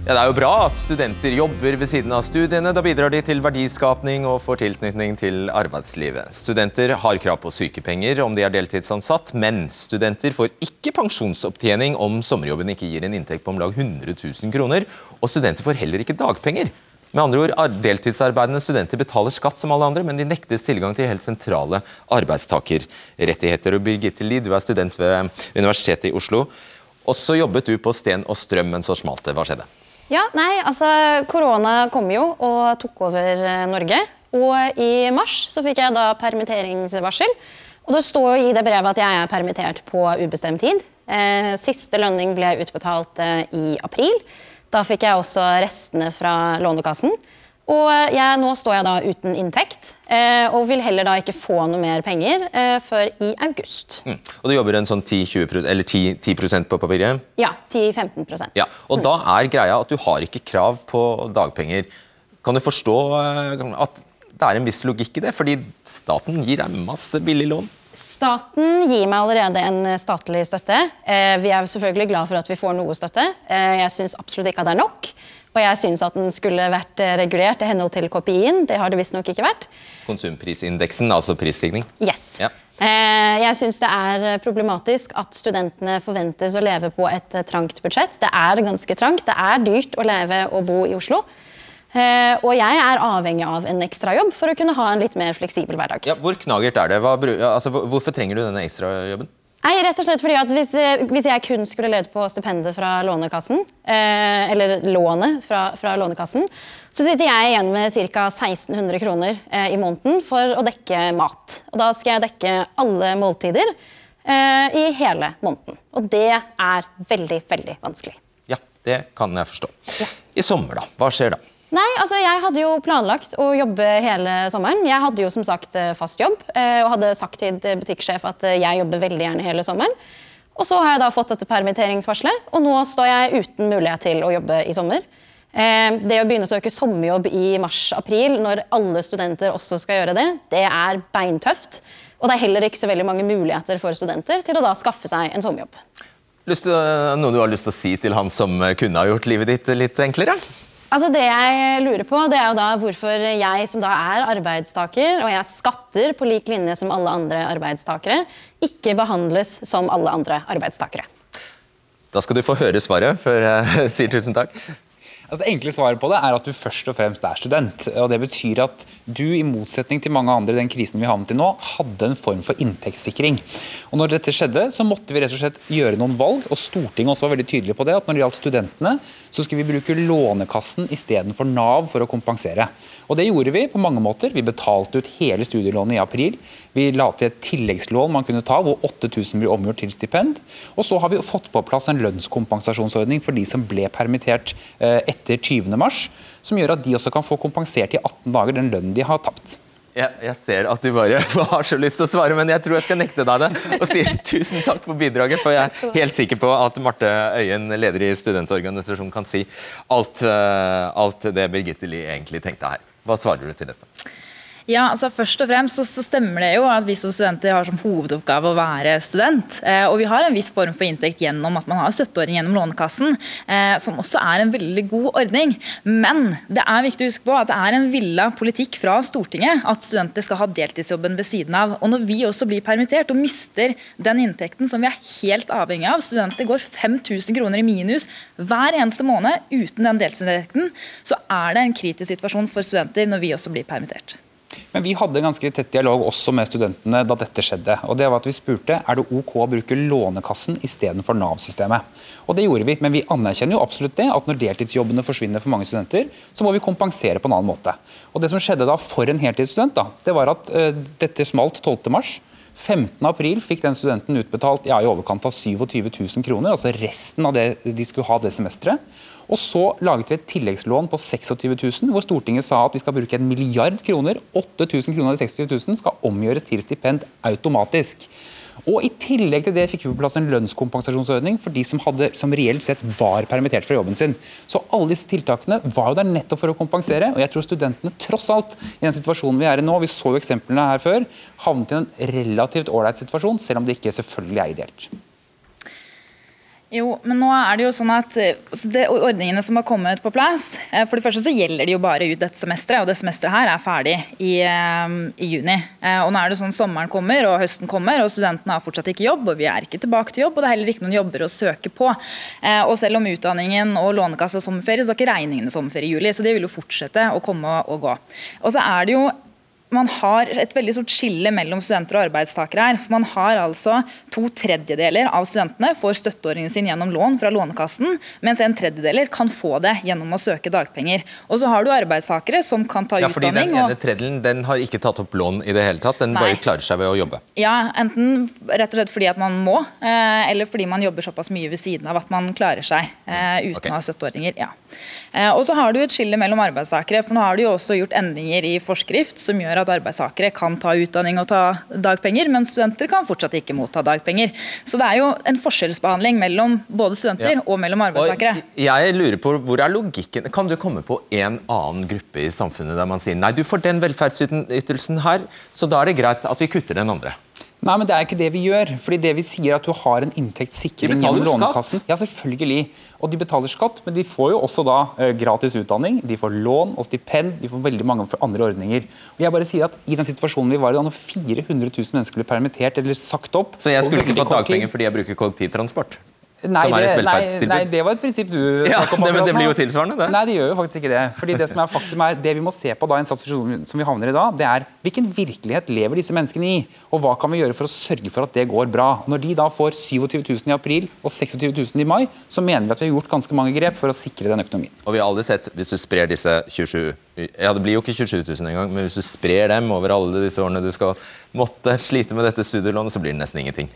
Ja, Det er jo bra at studenter jobber ved siden av studiene. Da bidrar de til verdiskapning og får tilknytning til arbeidslivet. Studenter har krav på sykepenger om de er deltidsansatt, men studenter får ikke pensjonsopptjening om sommerjobben ikke gir en inntekt på om lag 100 000 kroner. Og studenter får heller ikke dagpenger med andre ord, Deltidsarbeidende studenter betaler skatt som alle andre, men de nektes tilgang til helt sentrale arbeidstakerrettigheter. Og Birgitte Lie, du er student ved Universitetet i Oslo. Og så jobbet du på Sten og Strøm, men så smalt det. Hva skjedde? Ja, nei, altså Korona kom jo og tok over eh, Norge. Og i mars så fikk jeg da permitteringsvarsel. Og det står jo i det brevet at jeg er permittert på ubestemt tid. Eh, siste lønning ble utbetalt eh, i april. Da fikk jeg også restene fra Lånekassen. Og jeg, nå står jeg da uten inntekt, eh, og vil heller da ikke få noe mer penger eh, før i august. Mm. Og Du jobber en sånn 10, eller 10, 10% på papiret? Ja. 10-15% ja. Og mm. Da er greia at du har ikke krav på dagpenger. Kan du forstå eh, at det er en viss logikk i det? Fordi staten gir deg masse billig lån? Staten gir meg allerede en statlig støtte. Eh, vi er selvfølgelig glad for at vi får noe støtte. Eh, jeg syns absolutt ikke at det er nok. Og jeg syns at den skulle vært eh, regulert i henhold til KPI-en. Det har det visstnok ikke vært. Konsumprisindeksen, altså prisstigning? Yes. Ja. Jeg syns det er problematisk at studentene forventes å leve på et trangt budsjett. Det er ganske trangt. Det er dyrt å leve og bo i Oslo. Eh, og jeg er avhengig av en ekstrajobb for å kunne ha en litt mer fleksibel hverdag. Ja, hvor knagert er det? Hva, altså, hvorfor trenger du denne ekstrajobben? Nei, rett og slett fordi at hvis, eh, hvis, jeg kun skulle levd på stipendet fra Lånekassen, eh, eller lånet fra, fra, Lånekassen, så sitter jeg igjen med ca. 1600 kroner eh, i måneden for å dekke mat. Og da skal jeg dekke alle måltider eh, i hele måneden. Og det er veldig, veldig vanskelig. Ja, det kan jeg forstå. Ja. I sommer, da? Hva skjer da? Nei, altså Jeg hadde jo planlagt å jobbe hele sommeren. Jeg hadde jo som sagt eh, fast jobb eh, og hadde sagt til butikksjef at eh, jeg jobber veldig gjerne hele sommeren. Og så har jeg da fått dette permitteringsvarselet, og nå står jeg uten mulighet til å jobbe i sommer. Det å begynne å søke sommerjobb i mars-april når alle studenter også skal gjøre det, det er beintøft. Og det er heller ikke så veldig mange muligheter for studenter til å da skaffe seg en sommerjobb. noe du har lyst til å si til han som kunne ha gjort livet ditt litt enklere? Altså Det jeg lurer på, det er jo da hvorfor jeg som da er arbeidstaker, og jeg skatter på lik linje som alle andre arbeidstakere, ikke behandles som alle andre arbeidstakere. Da skal du få høre svaret før jeg sier tusen takk. Altså det enkle svaret på det er at du først og fremst er student. og Det betyr at du, i motsetning til mange andre i den krisen vi havnet i nå, hadde en form for inntektssikring. Og når dette skjedde, så måtte vi rett og slett gjøre noen valg, og Stortinget også var veldig tydelig på det, at når det gjaldt studentene, så skulle vi bruke Lånekassen istedenfor Nav for å kompensere. Og det gjorde vi på mange måter. Vi betalte ut hele studielånet i april. Vi la til et tilleggslån man kunne ta, hvor 8000 blir omgjort til stipend. Og så har vi fått på plass en lønnskompensasjonsordning for de som ble permittert etter etter 20.3, som gjør at de også kan få kompensert i 18 dager den lønnen de har tapt. Jeg, jeg, ser at du bare har så lyst til å svare, men jeg tror jeg skal nekte deg det. Og si tusen takk for bidraget, for jeg er helt sikker på at Marte Øyen, leder i studentorganisasjonen, kan si alt, eh, alt det Birgitte Lie egentlig tenkte her. Hva svarer du til dette? Ja, altså Først og fremst så, så, stemmer det jo at vi som studenter har som hovedoppgave å være student. Eh, og vi har en viss form for inntekt gjennom at man har støtteordning gjennom Lånekassen, eh, som også er en veldig god ordning. Men det er viktig å huske på at det er en villa politikk fra Stortinget at studenter skal ha deltidsjobben ved siden av. Og når vi også blir permittert og mister den inntekten som vi er helt avhengig av, studenter går 5000 kroner i minus hver eneste måned uten den deltidsinntekten, så er det en kritisk situasjon for studenter når vi også blir permittert. Men vi hadde en ganske tett dialog også med studentene da dette skjedde. og det var at Vi spurte er det OK å bruke Lånekassen istedenfor Nav-systemet. Og Det gjorde vi, men vi anerkjenner jo absolutt det at når deltidsjobbene forsvinner for mange studenter, så må vi kompensere på en annen måte. Og Det som skjedde da for en heltidsstudent, da, det var at uh, dette smalt 12.3. 15.4 fikk den studenten utbetalt ja, i overkant av 27 000 kroner, altså resten av det de skulle ha det semesteret. Og så laget vi et tilleggslån på 26 000, hvor Stortinget sa at vi skal bruke en milliard kroner. 8000 kroner av de 26 000 skal omgjøres til stipend automatisk. Og I tillegg til det fikk vi på plass en lønnskompensasjonsordning for de som, hadde, som reelt sett var permittert fra jobben sin. Så alle disse tiltakene var jo der nettopp for å kompensere. Og jeg tror studentene tross alt, i den situasjonen vi er i nå, vi så jo eksemplene her før, havnet i en relativt ålreit situasjon, selv om det ikke selvfølgelig er ideelt. Jo, men nå er det jo sånn at eh, altså det, Ordningene som har kommet på plass eh, For det første så gjelder de jo bare ut dette semesteret, og det semesteret her er ferdig i, eh, i, juni. Og nå er det sånn Sommeren kommer og høsten kommer, og studentene har fortsatt ikke jobb. og Vi er ikke tilbake til jobb, og det er heller ikke noen jobber å søke på. Og selv om utdanningen og Lånekassa sommerferie, så er ikke regningene sommerferie i juli. Så det vil jo fortsette å komme og gå. Og så er det jo man har et veldig stort skille mellom studenter og arbeidstakere her. for Man har altså To tredjedeler av studentene får støtteordningen sin gjennom lån fra Lånekassen, mens en tredjedeler kan få det gjennom å søke dagpenger. Og så har du arbeidstakere som kan ta ja, fordi utdanning. Den ene tredjedelen den har ikke tatt opp lån i det hele tatt, den Nei. bare klarer seg ved å jobbe? Ja, enten rett og slett fordi at man må, eh, eller fordi man jobber såpass mye ved siden av at man klarer seg eh, uten okay. å ha støtteordninger. Ja. Eh, og så har du et skille mellom arbeidstakere, for nå har du jo også gjort endringer i forskrift som gjør at arbeidstakere kan ta utdanning og ta dagpenger, men studenter kan fortsatt ikke motta dagpenger. Så det er jo en forskjellsbehandling mellom både studenter ja. og mellom arbeidstakere. Og jeg lurer på, hvor er logikken? Kan du komme på en annen gruppe i samfunnet der man sier nei, du får den velferdsytelsen her, så da er det greit at vi kutter den andre? Nei, men Det er ikke det vi gjør. fordi det vi sier er at du har en inntektssikring gjennom Lånekassen. Ja, selvfølgelig. Og de betaler skatt, men de får jo også da uh, gratis utdanning. De får lån og stipend, de får veldig mange andre ordninger. Og jeg bare sier at I den situasjonen vi var i da når 400 000 mennesker ble permittert eller sagt opp Så jeg skulle ikke fått dagpenger fordi jeg bruker kollektivtransport? Nei det, nei, nei, det, var et prinsipp du ja, det, men det blir jo tilsvarende, det. Nei, det gjør jo faktisk ikke det. Fordi Det som er faktum er, det vi må se på da i en situasjon som vi havner i da, det er hvilken virkelighet lever disse menneskene i? Og hva kan vi gjøre for å sørge for at det går bra? Når de da får 27 000 i april og 26 000 i mai, så mener vi at vi har gjort ganske mange grep for å sikre den økonomien. Og vi har aldri sett, hvis du sprer disse 27 ja, Det blir jo ikke 27 000 engang, men hvis du sprer dem over alle disse årene du skal måtte slite med dette studielånet, så blir det nesten ingenting.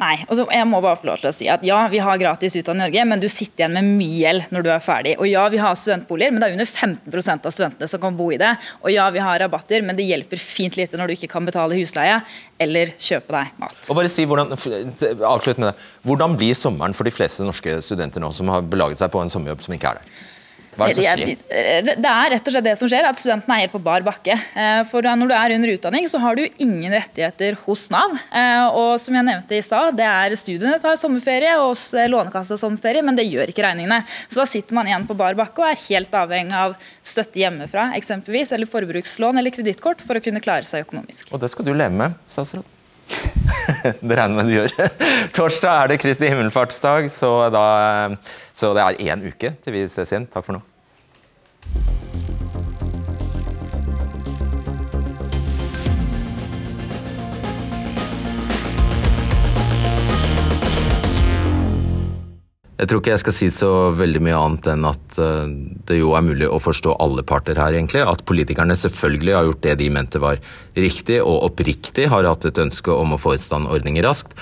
Nei. og så Jeg må bare få lov til å si at ja, vi har gratis utdanning i Norge, men du sitter igjen med mye gjeld når du er ferdig. Og ja, vi har studentboliger, men det er under 15% av studentene som kan bo i det. Og ja, vi har rabatter, men det hjelper fint lite når du ikke kan betale husleie eller kjøpe deg mat. Og bare si hvordan, avslutt med det. Hvordan blir sommeren for de fleste norske studenter nå som har belaget seg på en sommerjobb som ikke er der? Hva er det som skjer? Det er rett og slett det som skjer, at studentene er helt på bar bakke. Eh, for når du er under utdanning, så har du ingen rettigheter hos Nav. Eh, og som jeg nevnte i stad, det er studiene tar sommerferie og Lånekassa sommerferie, men det gjør ikke regningene. Så da sitter man igjen på bar bakke og er helt avhengig av støtte hjemmefra, eksempelvis, eller forbrukslån eller kredittkort for å kunne klare seg økonomisk. Og det skal du leve med, statsråd? det regner med du gjør. Torsdag er det Kristi himmelfartsdag, så, da, så det er én uke til vi ses igjen. Takk for nå. Jeg tror ikke jeg skal si så veldig mye annet enn at eh, det jo er mulig å forstå alle parter her, egentlig. At politikerne selvfølgelig har gjort det de mente var riktig og oppriktig, har hatt et ønske om å få i stand ordninger raskt.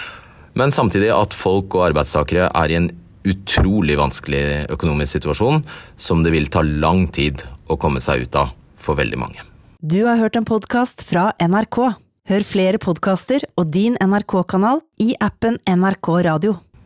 Men samtidig at folk og arbeidstakere er i en utrolig vanskelig økonomisk situasjon som det vil ta lang tid å komme seg ut av for veldig mange. Du har hørt en podkast fra NRK. Hør flere podkaster og din NRK-kanal i appen NRK Radio.